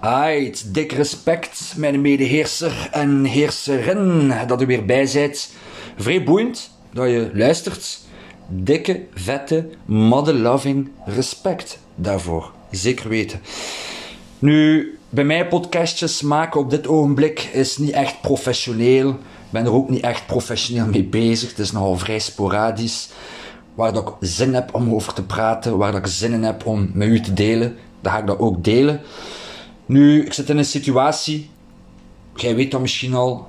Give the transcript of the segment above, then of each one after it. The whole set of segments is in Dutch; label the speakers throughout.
Speaker 1: Aight, dik respect, mijn medeheerser en heerserin, dat u weer bij zijt. Vrij boeiend dat je luistert. Dikke, vette, mother loving respect daarvoor. Zeker weten. Nu, bij mij podcastjes maken op dit ogenblik is niet echt professioneel. Ik ben er ook niet echt professioneel mee bezig. Het is nogal vrij sporadisch. Waar dat ik zin heb om over te praten, waar dat ik zin in heb om met u te delen, dan ga ik dat ook delen. Nu, ik zit in een situatie, jij weet dat misschien al,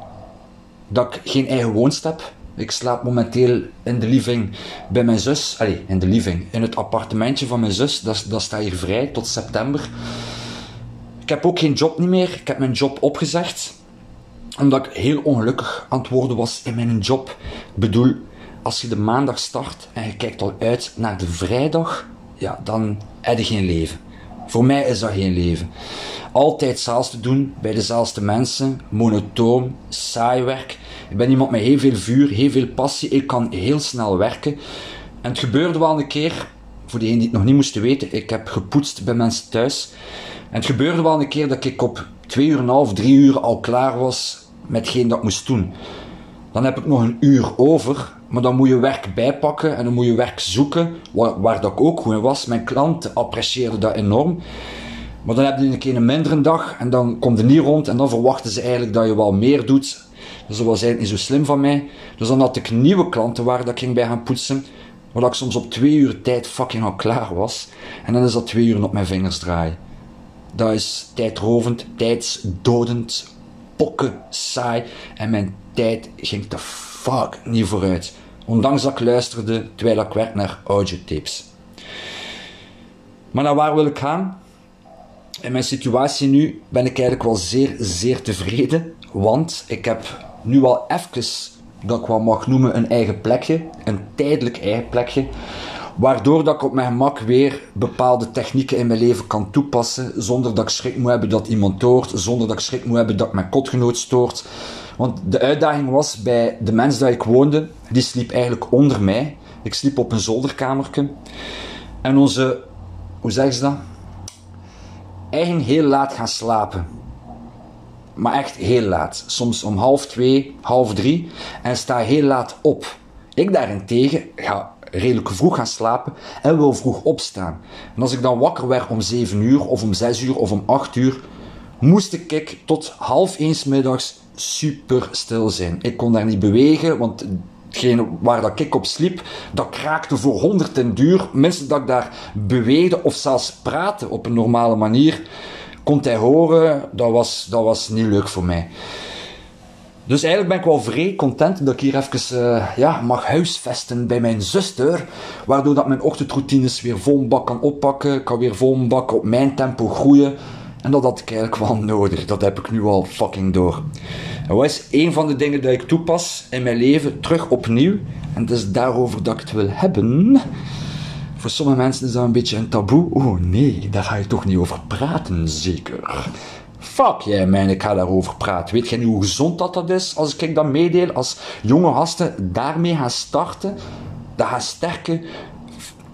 Speaker 1: dat ik geen eigen woonst heb. Ik slaap momenteel in de living bij mijn zus. Allee, in de living. In het appartementje van mijn zus. Dat, dat staat hier vrij tot september. Ik heb ook geen job niet meer. Ik heb mijn job opgezegd. Omdat ik heel ongelukkig aan het worden was in mijn job. Ik bedoel, als je de maandag start en je kijkt al uit naar de vrijdag, ja, dan heb je geen leven. Voor mij is dat geen leven. Altijd hetzelfde doen, bij dezelfde mensen, monotoon, saai werk. Ik ben iemand met heel veel vuur, heel veel passie. Ik kan heel snel werken. En het gebeurde wel een keer, voor degenen die het nog niet moesten weten, ik heb gepoetst bij mensen thuis. En het gebeurde wel een keer dat ik op twee uur en een half, drie uur al klaar was met hetgeen dat moest doen. Dan heb ik nog een uur over, maar dan moet je werk bijpakken en dan moet je werk zoeken, waar, dat ook goed in was. Mijn klanten apprecieerden dat enorm. Maar dan heb je een keer een mindere dag en dan komt er niet rond en dan verwachten ze eigenlijk dat je wel meer doet. Dus dat was eigenlijk niet zo slim van mij. Dus dan had ik nieuwe klanten waar dat ik ging bij gaan poetsen. Waar ik soms op twee uur tijd fucking al klaar was. En dan is dat twee uur op mijn vingers draaien. Dat is tijdrovend, tijdsdodend, pokken saai. En mijn tijd ging te fuck niet vooruit. Ondanks dat ik luisterde terwijl ik werk naar audiotapes. Maar naar waar wil ik gaan? In mijn situatie nu ben ik eigenlijk wel zeer, zeer tevreden. Want ik heb nu al even, dat ik wel mag noemen, een eigen plekje. Een tijdelijk eigen plekje. Waardoor dat ik op mijn gemak weer bepaalde technieken in mijn leven kan toepassen. Zonder dat ik schrik moet hebben dat iemand stoort. Zonder dat ik schrik moet hebben dat mijn kotgenoot stoort. Want de uitdaging was bij de mens dat ik woonde, die sliep eigenlijk onder mij. Ik sliep op een zolderkamertje. En onze, hoe zeggen ze dat? Eigen heel laat gaan slapen. Maar echt heel laat. Soms om half twee, half drie. En sta heel laat op. Ik daarentegen ga redelijk vroeg gaan slapen en wil vroeg opstaan. En als ik dan wakker werd om 7 uur of om 6 uur of om 8 uur, moest ik tot half 1 middags super stil zijn. Ik kon daar niet bewegen, want waar dat ik op sliep, dat kraakte voor honderden duur. Mensen dat ik daar beweegde of zelfs praatte op een normale manier, kon hij horen, dat was, dat was niet leuk voor mij. Dus eigenlijk ben ik wel vrij content dat ik hier even uh, ja, mag huisvesten bij mijn zuster. Waardoor dat mijn ochtendroutines weer vol bak kan oppakken. Kan weer vol bak op mijn tempo groeien. En dat had ik eigenlijk wel nodig. Dat heb ik nu al fucking door. En wat is een van de dingen dat ik toepas in mijn leven terug opnieuw? En het is daarover dat ik het wil hebben. Voor sommige mensen is dat een beetje een taboe. Oh nee, daar ga je toch niet over praten, zeker. Fuck jij, yeah, man, ik ga daarover praten. Weet jij nu hoe gezond dat, dat is als ik dat meedeel? Als jonge gasten daarmee gaan starten, dat gaan sterke,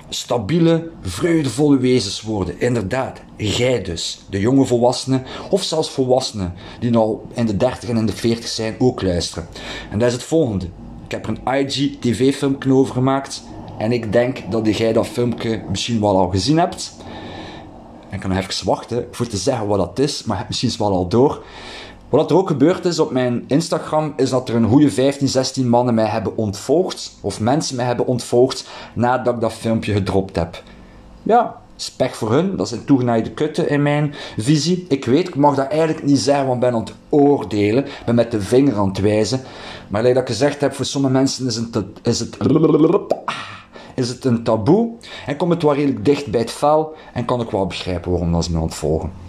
Speaker 1: stabiele, vreugdevolle wezens worden. Inderdaad, jij dus, de jonge volwassenen, of zelfs volwassenen die al in de 30 en in de 40 zijn, ook luisteren. En dat is het volgende. Ik heb er een IG-TV-filmpje over gemaakt. En ik denk dat jij dat filmpje misschien wel al gezien hebt. Ik kan nog even wachten voor te zeggen wat dat is, maar misschien wel al door. Wat er ook gebeurd is op mijn Instagram, is dat er een goede 15, 16 mannen mij hebben ontvolgd, of mensen mij hebben ontvolgd, nadat ik dat filmpje gedropt heb. Ja, spek voor hun, dat zijn toegenaaide kutten in mijn visie. Ik weet, ik mag dat eigenlijk niet zeggen, want ik ben aan het oordelen, ben met de vinger aan het wijzen. Maar dat ik gezegd heb, voor sommige mensen is het, is het is het een taboe en komt het wel redelijk dicht bij het vel en kan ik wel begrijpen waarom dat ze me ontvolgen.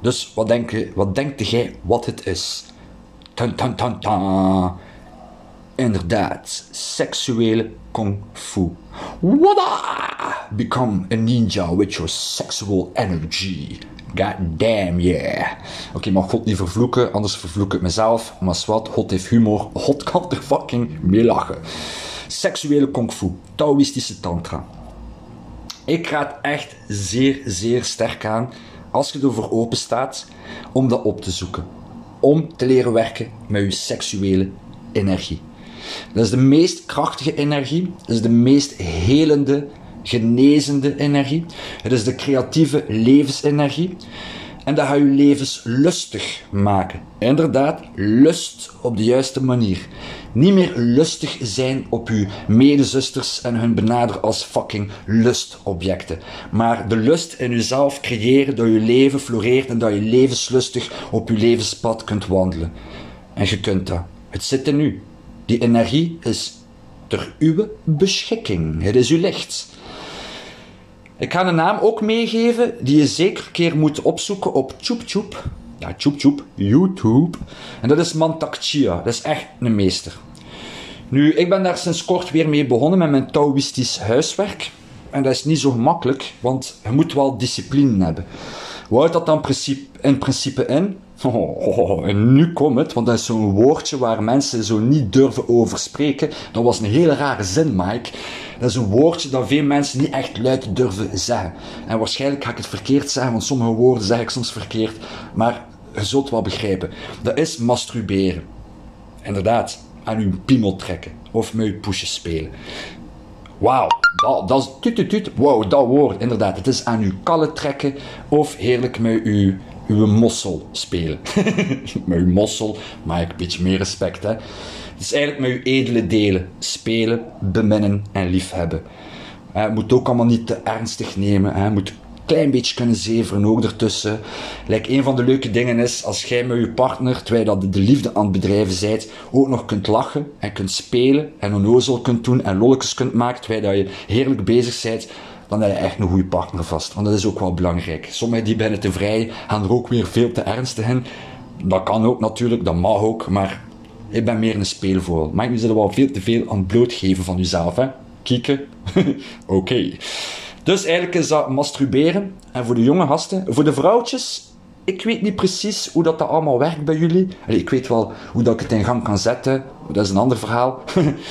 Speaker 1: Dus wat denk, je, wat denkt jij wat het is? Tan, tan, tan, tan. Inderdaad, seksuele kung fu. Wada! Become a ninja with your sexual energy. God damn yeah. Oké, maar God niet vervloeken, anders vervloek ik mezelf. Maar wat, God heeft humor. God kan er fucking mee lachen. Seksuele kung fu, Taoïstische tantra. Ik raad echt zeer, zeer sterk aan als je ervoor open staat, om dat op te zoeken. Om te leren werken met je seksuele energie. Dat is de meest krachtige energie. Dat is de meest helende, genezende energie. Het is de creatieve levensenergie. En dat gaat je levens lustig maken. Inderdaad, lust op de juiste manier. Niet meer lustig zijn op uw medezusters en hun benaderen als fucking lustobjecten. Maar de lust in uzelf creëren dat je leven floreert en dat je levenslustig op je levenspad kunt wandelen. En je kunt dat. Het zit in u. Die energie is ter uw beschikking. Het is uw licht. Ik ga een naam ook meegeven die je zeker een keer moet opzoeken op ChoopChoop. Ja, ChoopChoop, YouTube. En dat is Mantakchia. Dat is echt een meester. Nu, ik ben daar sinds kort weer mee begonnen met mijn Taoïstisch huiswerk. En dat is niet zo gemakkelijk, want je moet wel discipline hebben. Wat houdt dat dan in principe in? Oh, en nu komt het, want dat is zo'n woordje waar mensen zo niet durven over spreken. Dat was een hele rare zin, Mike. Dat is een woordje dat veel mensen niet echt luid durven zeggen. En waarschijnlijk ga ik het verkeerd zeggen, want sommige woorden zeg ik soms verkeerd. Maar je zult wel begrijpen. Dat is masturberen. Inderdaad, aan uw piemel trekken. Of met uw poesjes spelen. Wauw, dat, dat is tut, tut. Wow, dat woord, inderdaad. Het is aan uw kallen trekken of heerlijk met uw, uw mossel spelen. met uw mossel, maar ik een beetje meer respect, hè. Is eigenlijk met uw edele delen. Spelen, beminnen en liefhebben. Je moet ook allemaal niet te ernstig nemen. Je moet klein beetje kunnen zeveren ook ertussen. Like, een van de leuke dingen is, als jij met je partner, terwijl dat de liefde aan het bedrijven bent, ook nog kunt lachen en kunt spelen en onnozel kunt doen en lolletjes kunt maken, terwijl je heerlijk bezig bent, dan heb je echt een goede partner vast. Want dat is ook wel belangrijk. Sommigen die binnen te vrij gaan er ook weer veel te ernstig in. Dat kan ook natuurlijk, dat mag ook, maar ik ben meer een speelvogel. Maar je zit wel veel te veel aan blootgeven van jezelf, hè? Kieken? Oké. Dus eigenlijk is dat masturberen. En voor de jonge gasten, voor de vrouwtjes, ik weet niet precies hoe dat, dat allemaal werkt bij jullie. ik weet wel hoe dat ik het in gang kan zetten. Dat is een ander verhaal.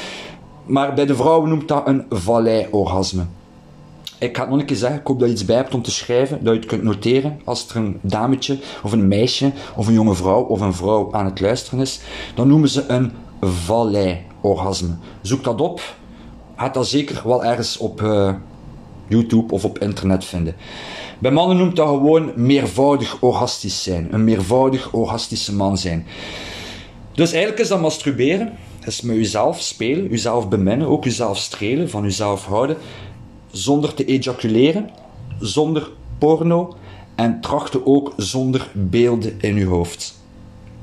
Speaker 1: maar bij de vrouwen noemt dat een vallei-orgasme. Ik ga het nog een keer zeggen, ik hoop dat je iets bij hebt om te schrijven, dat je het kunt noteren. Als er een dametje, of een meisje, of een jonge vrouw, of een vrouw aan het luisteren is, dan noemen ze een vallei-orgasme. Zoek dat op. Gaat dat zeker wel ergens op, uh, YouTube of op internet vinden. Bij mannen noemt dat gewoon meervoudig orgastisch zijn. Een meervoudig orgastische man zijn. Dus eigenlijk is dat masturberen. Is met jezelf spelen, jezelf beminnen, ook jezelf strelen, van jezelf houden. Zonder te ejaculeren, zonder porno en trachten ook zonder beelden in je hoofd.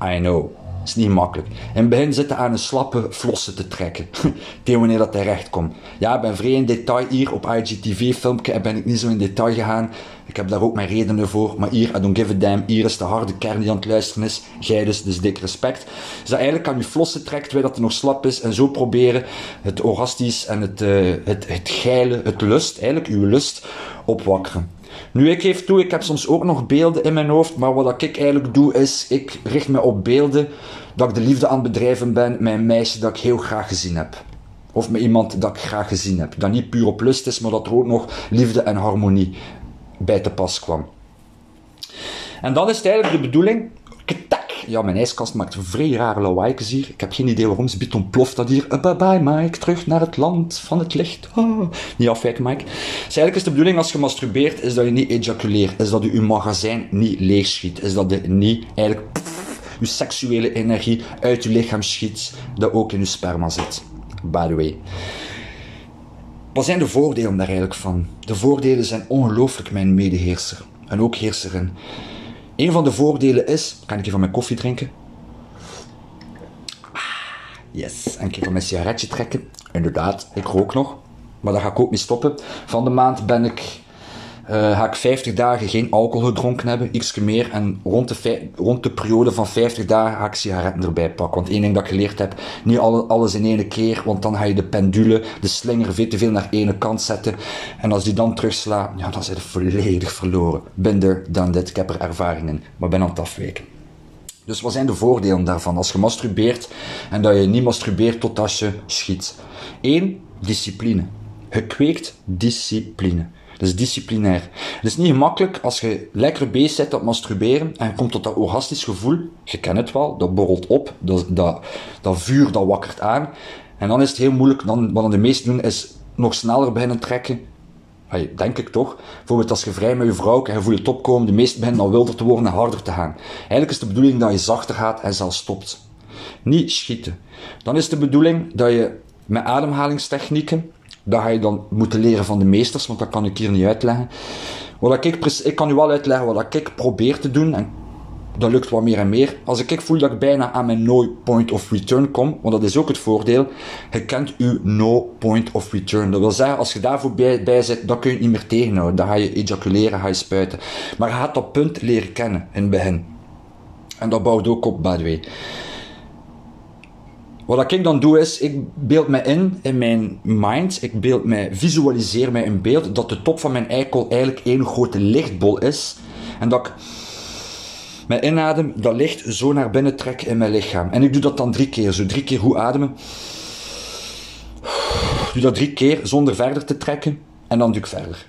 Speaker 1: I know is niet makkelijk. In het begin zitten aan een slappe flossen te trekken. Tegen wanneer dat terecht komt. Ja, ik ben vrij in detail hier op IGTV-filmpje en ben ik niet zo in detail gegaan. Ik heb daar ook mijn redenen voor. Maar hier, I don't give a damn. Hier is de harde kern die aan het luisteren is. Jij dus, dus dik respect. Dus dat eigenlijk aan je flossen trekt, terwijl dat er nog slap is. En zo proberen het orgastisch en het, uh, het, het geile, het lust, eigenlijk uw lust, opwakkeren. Nu, ik geef toe, ik heb soms ook nog beelden in mijn hoofd, maar wat ik eigenlijk doe is, ik richt me op beelden dat ik de liefde aan het bedrijven ben een meisje dat ik heel graag gezien heb. Of met iemand dat ik graag gezien heb. Dat niet puur op lust is, maar dat er ook nog liefde en harmonie bij te pas kwam. En dan is eigenlijk de bedoeling ja, mijn ijskast maakt vrij rare lawaaijes hier. Ik heb geen idee waarom. Ze biedt ontploft dat hier. Uh, bye bye Mike, terug naar het land van het licht. Oh. Niet afwijken Mike. Dus eigenlijk is de bedoeling als je masturbeert, is dat je niet ejaculeert. Is dat je je magazijn niet leegschiet. Is dat je niet eigenlijk je seksuele energie uit je lichaam schiet, dat ook in je sperma zit. By the way. Wat zijn de voordelen daar eigenlijk van? De voordelen zijn ongelooflijk, mijn medeheerser. En ook heerserin. Een van de voordelen is, kan ik van mijn koffie drinken? Ah, yes. En ik van mijn sigaretje trekken. Inderdaad, ik rook nog. Maar daar ga ik ook mee stoppen. Van de maand ben ik, ga ik 50 dagen geen alcohol gedronken hebben. Iets meer. En rond de, rond de periode van 50 dagen ga ik sigaretten erbij pakken. Want één ding dat ik geleerd heb, niet alles in één keer. Want dan ga je de pendule, de slinger veel te veel naar ene kant zetten. En als die dan terugslaat, ja, dan zijn je volledig verloren. Binder dan dit. Ik heb er ervaring in. Maar ben aan het afwijken. Dus wat zijn de voordelen daarvan als je masturbeert en dat je niet masturbeert totdat je schiet? 1. Discipline. Je kweekt discipline. Is disciplinair. Het is niet gemakkelijk als je lekker bezig bent op masturberen en je komt tot dat orgastisch gevoel. Je kent het wel, dat borrelt op, dat, dat, dat vuur dat wakkert aan. En dan is het heel moeilijk, dan, wat de meesten doen is nog sneller beginnen trekken. Hey, denk ik toch. Bijvoorbeeld als je vrij met je vrouw en je voelt het opkomen, de meesten beginnen dan wilder te worden en harder te gaan. Eigenlijk is de bedoeling dat je zachter gaat en zelfs stopt. Niet schieten. Dan is de bedoeling dat je met ademhalingstechnieken, dat ga je dan moeten leren van de meesters, want dat kan ik hier niet uitleggen. Wat ik, ik kan u wel uitleggen wat ik probeer te doen, en dat lukt wat meer en meer. Als ik voel dat ik bijna aan mijn no point of return kom, want dat is ook het voordeel, je kent uw no point of return. Dat wil zeggen, als je daarvoor bij, bij zit, dan kun je het niet meer tegenhouden. Dan ga je ejaculeren, ga je spuiten. Maar je gaat dat punt leren kennen in het begin. En dat bouwt ook op, by the way. Wat ik dan doe is, ik beeld me in, in mijn mind, ik beeld me, visualiseer mij een beeld dat de top van mijn eikel eigenlijk één grote lichtbol is. En dat ik met inadem dat licht zo naar binnen trek in mijn lichaam. En ik doe dat dan drie keer, zo drie keer goed ademen. doe dat drie keer zonder verder te trekken en dan doe ik verder.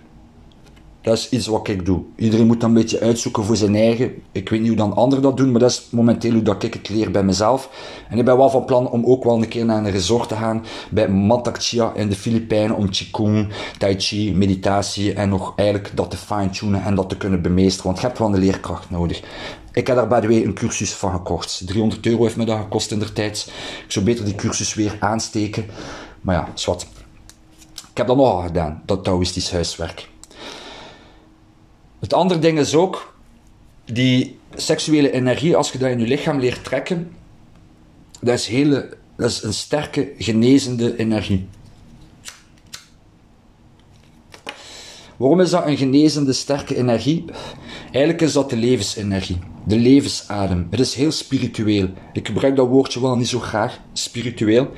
Speaker 1: Dat is iets wat ik doe. Iedereen moet dan een beetje uitzoeken voor zijn eigen. Ik weet niet hoe dan anderen dat doen, maar dat is momenteel hoe dat ik het leer bij mezelf. En ik ben wel van plan om ook wel een keer naar een resort te gaan bij Mantak Chia in de Filipijnen om Qigong, Tai Chi, meditatie en nog eigenlijk dat te fine-tunen en dat te kunnen bemeesteren. Want je hebt wel een leerkracht nodig. Ik heb daar bij de way een cursus van gekocht. 300 euro heeft me dat gekost in de tijd. Ik zou beter die cursus weer aansteken. Maar ja, zwart. Ik heb dat nogal gedaan, dat Taoïstisch huiswerk. Het andere ding is ook, die seksuele energie, als je dat in je lichaam leert trekken, dat is, hele, dat is een sterke, genezende energie. Waarom is dat een genezende, sterke energie? Eigenlijk is dat de levensenergie, de levensadem. Het is heel spiritueel. Ik gebruik dat woordje wel niet zo graag, spiritueel.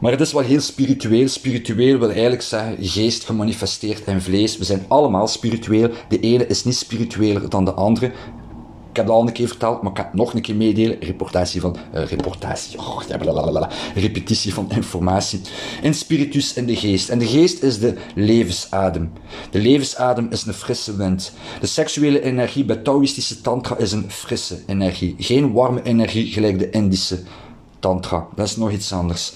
Speaker 1: Maar het is wel heel spiritueel. Spiritueel wil eigenlijk zeggen geest gemanifesteerd in vlees. We zijn allemaal spiritueel. De ene is niet spiritueler dan de andere. Ik heb dat al een keer verteld, maar ik ga het nog een keer meedelen. Reportatie van... Uh, reportatie. Oh, repetitie van informatie. In spiritus en de geest. En de geest is de levensadem. De levensadem is een frisse wind. De seksuele energie bij Taoïstische tantra is een frisse energie. Geen warme energie gelijk de Indische tantra. Dat is nog iets anders.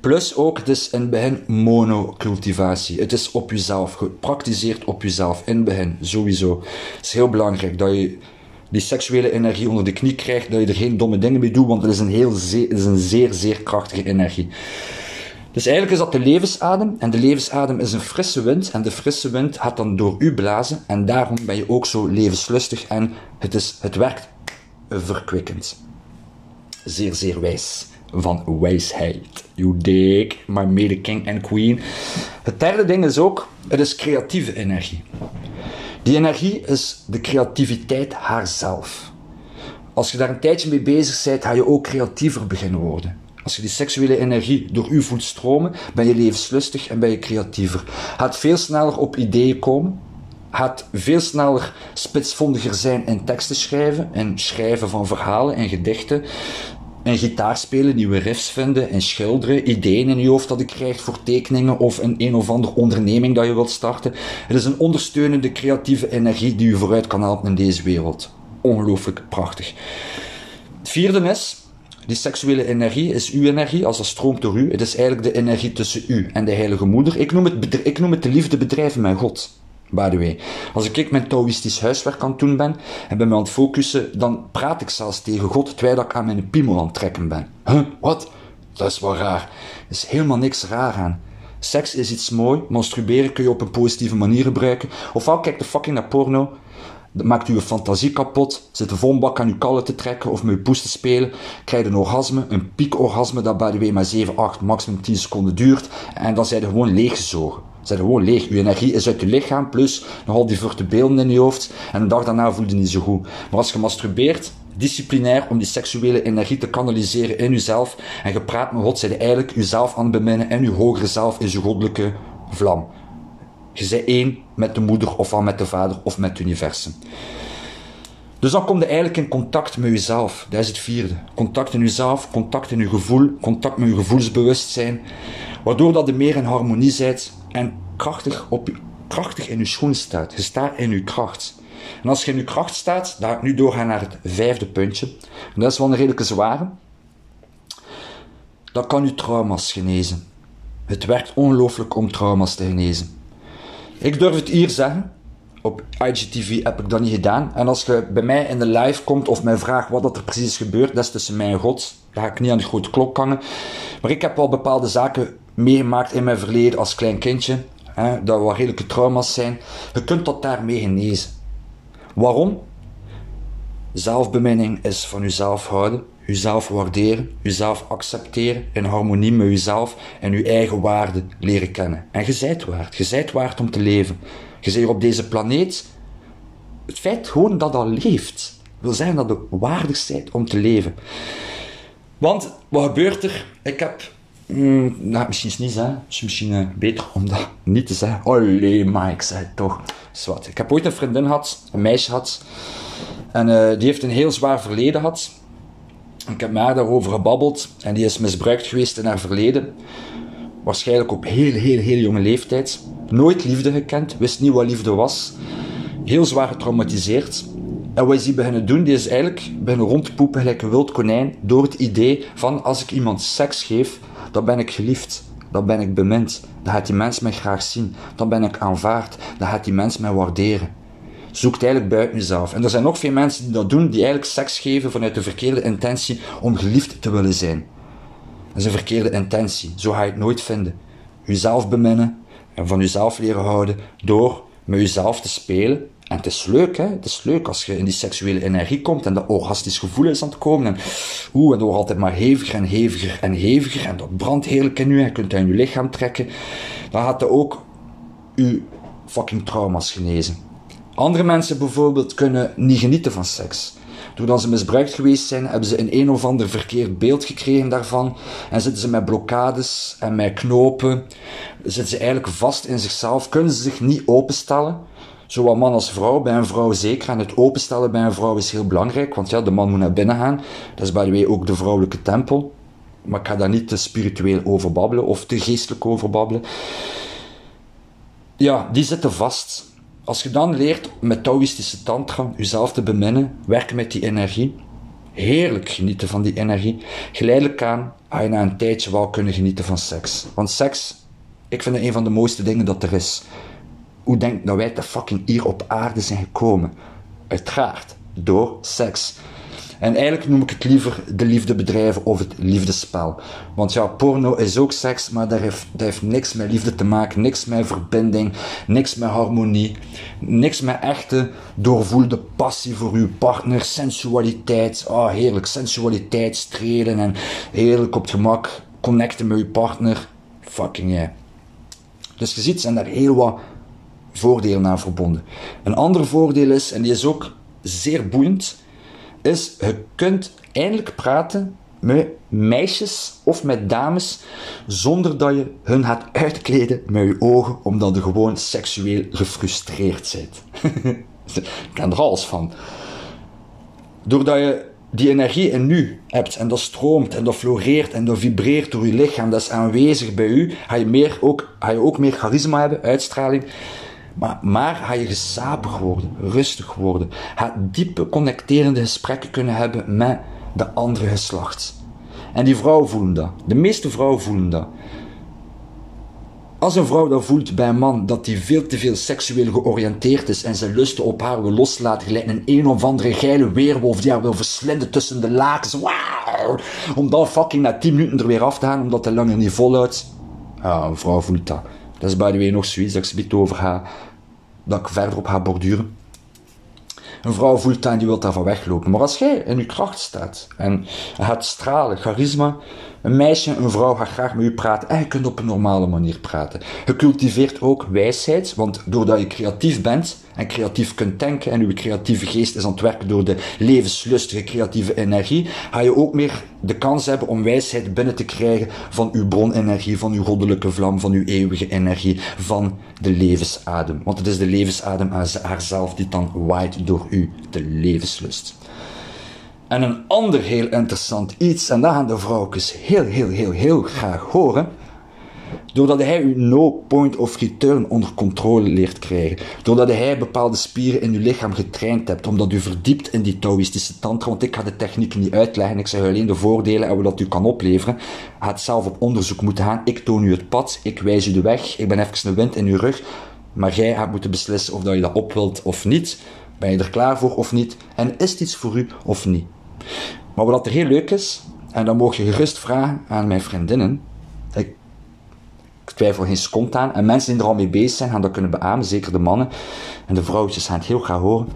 Speaker 1: Plus ook, het is in begin monocultivatie. Het is op jezelf, gepraktiseerd op jezelf. In begin, sowieso. Het is heel belangrijk dat je die seksuele energie onder de knie krijgt, dat je er geen domme dingen mee doet, want het is een, heel zeer, is een zeer, zeer krachtige energie. Dus eigenlijk is dat de levensadem, en de levensadem is een frisse wind, en de frisse wind gaat dan door u blazen, en daarom ben je ook zo levenslustig, en het, is, het werkt verkwikkend. Zeer, zeer wijs van wijsheid. You dig, my mede king and queen. Het derde ding is ook, het is creatieve energie. Die energie is de creativiteit haarzelf. Als je daar een tijdje mee bezig bent, ga je ook creatiever beginnen worden. Als je die seksuele energie door u voelt stromen, ben je levenslustig en ben je creatiever. Gaat veel sneller op ideeën komen. Gaat veel sneller spitsvondiger zijn in teksten schrijven, en schrijven van verhalen en gedichten. En gitaar spelen, nieuwe riffs vinden en schilderen, ideeën in je hoofd dat je krijgt voor tekeningen of een een of andere onderneming dat je wilt starten. Het is een ondersteunende creatieve energie die je vooruit kan helpen in deze wereld. Ongelooflijk prachtig. Het vierde is, die seksuele energie is uw energie, als dat stroomt door u. Het is eigenlijk de energie tussen u en de Heilige Moeder. Ik noem het, ik noem het de liefde bedrijven met God. By the way. Als ik mijn Taoïstisch huiswerk aan het doen ben en ben me aan het focussen, dan praat ik zelfs tegen God terwijl ik aan mijn piemel aan het trekken ben. Huh? Wat? Dat is wel raar. Er is helemaal niks raar aan. Seks is iets mooi, masturberen kun je op een positieve manier gebruiken. Ofwel kijk de fucking naar porno, dat maakt uw fantasie kapot, zit een vonbak aan uw kallen te trekken of met uw poes te spelen, krijg je een orgasme, een piekorgasme dat bij de way maar 7, 8, maximum 10 seconden duurt en dan zijn er gewoon leeggezogen zijn gewoon leeg. Je energie is uit je lichaam, plus nog al die vruchte beelden in je hoofd. En een dag daarna voel je niet zo goed. Maar als je masturbeert, disciplinair om die seksuele energie te kanaliseren in jezelf. En je praat met God, zijn eigenlijk jezelf aan het beminnen. En je hogere zelf is je goddelijke vlam. Je bent één met de moeder, of al met de vader, of met het universum. Dus dan kom je eigenlijk in contact met jezelf. Dat is het vierde. Contact in jezelf, contact in je gevoel, contact met je gevoelsbewustzijn. Waardoor dat je meer in harmonie bent en krachtig op, krachtig in je schoen staat. Je staat in je kracht. En als je in je kracht staat, dan ga ik nu doorgaan naar het vijfde puntje. En dat is wel een redelijke zware. Dat kan je trauma's genezen. Het werkt ongelooflijk om trauma's te genezen. Ik durf het hier zeggen. Op IGTV heb ik dat niet gedaan. En als je bij mij in de live komt of mij vraagt wat er precies is gebeurd, dat is tussen mij en God. Daar ga ik niet aan de grote klok hangen. Maar ik heb wel bepaalde zaken meegemaakt in mijn verleden als klein kindje. Hè, dat wat redelijke trauma's zijn. Je kunt dat daarmee genezen. Waarom? Zelfbeminning is van jezelf houden, jezelf waarderen, jezelf accepteren, in harmonie met jezelf en je eigen waarde leren kennen. En je zijt waard, je zijt waard om te leven. Je bent hier op deze planeet. Het feit gewoon dat dat leeft, wil zeggen dat je waardig bent om te leven. Want, wat gebeurt er? Ik heb Mm, nou, misschien is niet hè. Het is misschien uh, beter om dat niet te zeggen. Allee, maar ik zei het toch. Zwat. Ik heb ooit een vriendin gehad, een meisje gehad. En uh, die heeft een heel zwaar verleden gehad. Ik heb met haar daarover gebabbeld. En die is misbruikt geweest in haar verleden. Waarschijnlijk op heel, heel, heel jonge leeftijd. Nooit liefde gekend. Wist niet wat liefde was. Heel zwaar getraumatiseerd. En wat is die beginnen doen? Die is eigenlijk beginnen rondpoepen gelijk een wild konijn. Door het idee van als ik iemand seks geef, dan ben ik geliefd. Dan ben ik bemind. Dan gaat die mens mij graag zien. Dan ben ik aanvaard. Dan gaat die mens mij waarderen. Zoekt eigenlijk buiten jezelf. En er zijn nog veel mensen die dat doen, die eigenlijk seks geven vanuit de verkeerde intentie om geliefd te willen zijn. Dat is een verkeerde intentie. Zo ga je het nooit vinden. Jezelf beminnen en van jezelf leren houden door met jezelf te spelen en het is leuk, hè? Het is leuk als je in die seksuele energie komt en dat orgastisch gevoel is aan het komen. En oeh, en dat wordt altijd maar heviger en heviger en heviger. En dat brandt heerlijk in je. Je kunt het in je lichaam trekken. Dan gaat er ook je fucking trauma's genezen. Andere mensen bijvoorbeeld kunnen niet genieten van seks. Doordat ze misbruikt geweest zijn, hebben ze een een of ander verkeerd beeld gekregen daarvan. En zitten ze met blokkades en met knopen. Zitten ze eigenlijk vast in zichzelf. Kunnen ze zich niet openstellen zowel man als vrouw. Bij een vrouw zeker. En het openstellen bij een vrouw is heel belangrijk. Want ja, de man moet naar binnen gaan. Dat is bij de way ook de vrouwelijke tempel. Maar ik ga daar niet te spiritueel over babbelen. Of te geestelijk over babbelen. Ja, die zitten vast. Als je dan leert met Taoïstische tantra jezelf te beminnen, werken met die energie, heerlijk genieten van die energie, geleidelijk aan ga je na een tijdje wel kunnen genieten van seks. Want seks, ik vind het een van de mooiste dingen dat er is. Hoe denk dat wij te fucking hier op aarde zijn gekomen? Uiteraard, door seks. En eigenlijk noem ik het liever de liefdebedrijven of het liefdespel. Want ja, porno is ook seks, maar dat heeft, heeft niks met liefde te maken, niks met verbinding, niks met harmonie, niks met echte doorvoelde passie voor uw partner, sensualiteit. Oh, heerlijk, sensualiteit, strelen en heerlijk op het gemak connecten met uw partner. Fucking yeah. Dus je ziet, zijn daar heel wat voordelen aan verbonden. Een ander voordeel is, en die is ook zeer boeiend, is je kunt eindelijk praten met meisjes of met dames zonder dat je hun gaat uitkleden met je ogen omdat je gewoon seksueel gefrustreerd bent. Ik ken er alles van. Doordat je die energie in nu hebt en dat stroomt en dat floreert en dat vibreert door je lichaam, dat is aanwezig bij u, ga je, meer ook, ga je ook meer charisma hebben, uitstraling. Maar, maar ga je gesapig worden, rustig worden. Ga diepe, connecterende gesprekken kunnen hebben met de andere geslacht. En die vrouwen voelen dat. De meeste vrouwen voelen dat. Als een vrouw dat voelt bij een man dat hij veel te veel seksueel georiënteerd is en zijn lusten op haar wil loslaten, gelijk een een of andere geile weerwolf die haar wil verslinden tussen de lakens, wow, om dan fucking na 10 minuten er weer af te gaan omdat hij langer niet volhoudt. Ja, een vrouw voelt dat. Dat is bij de way nog zoiets dat ik ze over ga dat ik verder op ga borduren. Een vrouw voelt en die wil daarvan weglopen. Maar als jij in je kracht staat en gaat stralen, charisma, een meisje, een vrouw gaat graag met je praten en je kunt op een normale manier praten. Je cultiveert ook wijsheid, want doordat je creatief bent en creatief kunt denken en je creatieve geest is aan het werken door de levenslustige creatieve energie, ga je ook meer de kans hebben om wijsheid binnen te krijgen van uw bronenergie, van uw goddelijke vlam, van uw eeuwige energie, van de levensadem. Want het is de levensadem haarzelf die dan waait door u, de levenslust. En een ander heel interessant iets, en dat gaan de vrouwtjes heel, heel, heel, heel graag horen. Doordat hij uw no point of return onder controle leert krijgen. Doordat hij bepaalde spieren in uw lichaam getraind hebt. Omdat u verdiept in die Taoïstische tantra. Want ik ga de technieken niet uitleggen. Ik zeg alleen de voordelen en wat dat u kan opleveren. Gaat zelf op onderzoek moeten gaan. Ik toon u het pad. Ik wijs u de weg. Ik ben even een wind in uw rug. Maar jij gaat moeten beslissen of dat je dat op wilt of niet. Ben je er klaar voor of niet? En is het iets voor u of niet? Maar wat er heel leuk is, en dan mogen je gerust vragen aan mijn vriendinnen. Ik, ik twijfel geen seconde aan. En mensen die er al mee bezig zijn, gaan dat kunnen beamen. Zeker de mannen. En de vrouwtjes gaan het heel graag horen.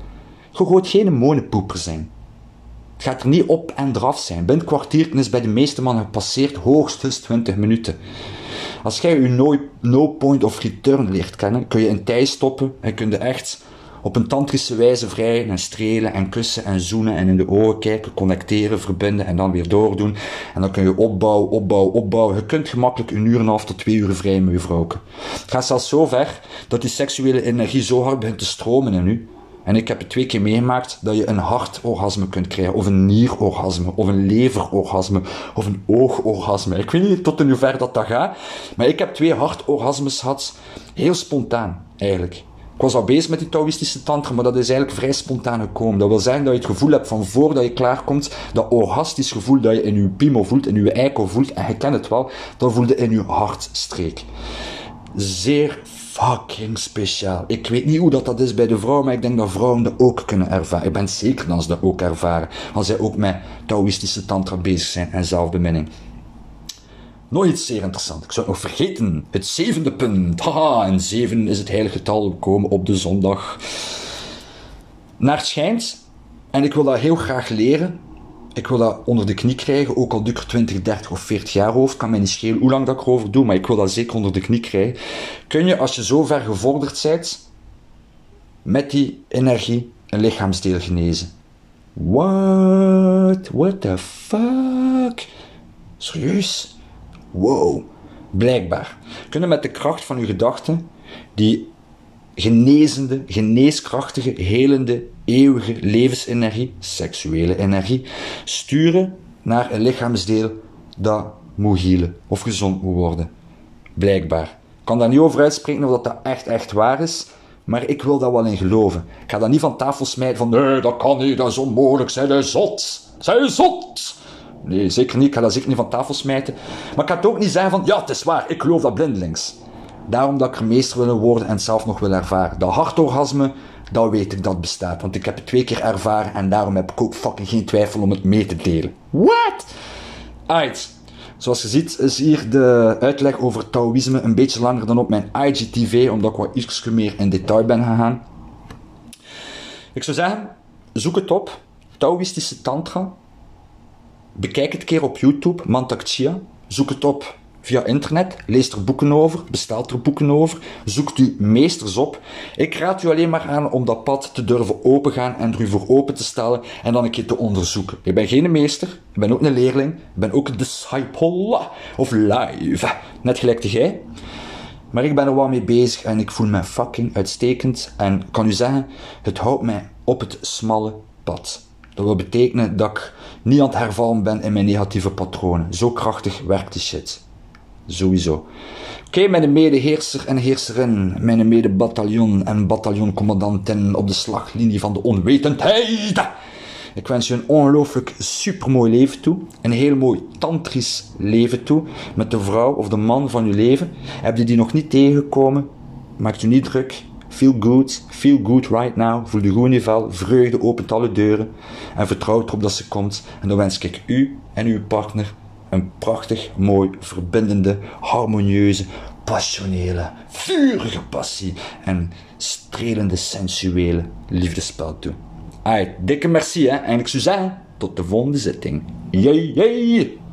Speaker 1: Je gaat geen monepoeper zijn. Het gaat er niet op en eraf zijn. Binnen kwartier is bij de meeste mannen gepasseerd hoogstens 20 minuten. Als jij je no, no point of return leert kennen, kun je een tijd stoppen en kun je echt op een tantrische wijze vrijen en strelen en kussen en zoenen en in de ogen kijken, connecteren, verbinden en dan weer doordoen. En dan kun je opbouwen, opbouwen, opbouwen. Je kunt gemakkelijk een uur en een half tot twee uur vrij vrouw. Het gaat zelfs zo ver dat die seksuele energie zo hard begint te stromen in u. En ik heb het twee keer meegemaakt dat je een hartorgasme kunt krijgen, of een nierorgasme, of een leverorgasme, of een oogorgasme. Ik weet niet tot in hoever dat dat gaat, maar ik heb twee hartorgasmes gehad, heel spontaan eigenlijk. Was al bezig met die Taoïstische tantra, maar dat is eigenlijk vrij spontaan gekomen. Dat wil zeggen dat je het gevoel hebt van voordat je klaarkomt, dat orgastisch gevoel dat je in je pimo voelt, in je eikel voelt, en je kent het wel, dat voelde in je hartstreek. Zeer fucking speciaal. Ik weet niet hoe dat, dat is bij de vrouw, maar ik denk dat vrouwen dat ook kunnen ervaren. Ik ben zeker dat ze dat ook ervaren, als zij ook met Taoïstische tantra bezig zijn en zelfbeminning. Nog iets zeer interessant. Ik zou het nog vergeten. Het zevende punt. Haha, en zeven is het heilige getal. We komen op de zondag. Naar het schijnt, en ik wil dat heel graag leren. Ik wil dat onder de knie krijgen, ook al duurt er 20, 30 of 40 jaar over. kan mij niet schelen hoe lang dat ik erover doe, maar ik wil dat zeker onder de knie krijgen. Kun je, als je zo ver gevorderd bent, met die energie een lichaamsdeel genezen? What? What the fuck? Serieus? Wow. Blijkbaar kunnen met de kracht van uw gedachten die genezende, geneeskrachtige, helende, eeuwige levensenergie, seksuele energie, sturen naar een lichaamsdeel dat moet healen of gezond moet worden. Blijkbaar. Ik kan daar niet over uitspreken of dat, dat echt, echt waar is, maar ik wil daar wel in geloven. Ik ga dat niet van tafel smijten van nee, dat kan niet, dat is onmogelijk, zij zot. Zij zot. Nee, zeker niet. Ik ga dat zeker niet van tafel smijten. Maar ik ga het ook niet zeggen van, ja, het is waar, ik geloof dat blindelings. Daarom dat ik er meester wil worden en het zelf nog wil ervaren. Dat hartorgasme, dat weet ik dat bestaat. Want ik heb het twee keer ervaren en daarom heb ik ook fucking geen twijfel om het mee te delen. What? Alright. Zoals je ziet is hier de uitleg over Taoïsme een beetje langer dan op mijn IGTV, omdat ik wat iets meer in detail ben gegaan. Ik zou zeggen, zoek het op. Taoïstische Tantra. Bekijk het keer op YouTube, Mantak Chia. Zoek het op via internet, lees er boeken over, bestelt er boeken over, zoekt u meesters op. Ik raad u alleen maar aan om dat pad te durven opengaan en er u voor open te stellen en dan een keer te onderzoeken. Ik ben geen meester, ik ben ook een leerling, ik ben ook een disciple of live, net gelijk te jij. Maar ik ben er wel mee bezig en ik voel me fucking uitstekend en kan u zeggen, het houdt mij op het smalle pad. Dat wil betekenen dat ik niet aan het hervallen ben in mijn negatieve patronen. Zo krachtig werkt die shit. Sowieso. Oké, mijn medeheerser en heerserin, mijn medebataljon en bataljoncommandanten op de slaglinie van de onwetendheid. Ik wens je een ongelooflijk supermooi leven toe. Een heel mooi tantrisch leven toe. Met de vrouw of de man van je leven. Heb je die nog niet tegengekomen? Maak je niet druk. Feel good, feel good right now. Voel de goed in je vel. Vreugde opent alle deuren. En vertrouw erop dat ze komt. En dan wens ik u en uw partner een prachtig, mooi, verbindende, harmonieuze, passionele, vurige passie en strelende, sensuele liefdespel toe. Alright, dikke merci hè. En ik zou zeggen, tot de volgende zitting. Jee, jee.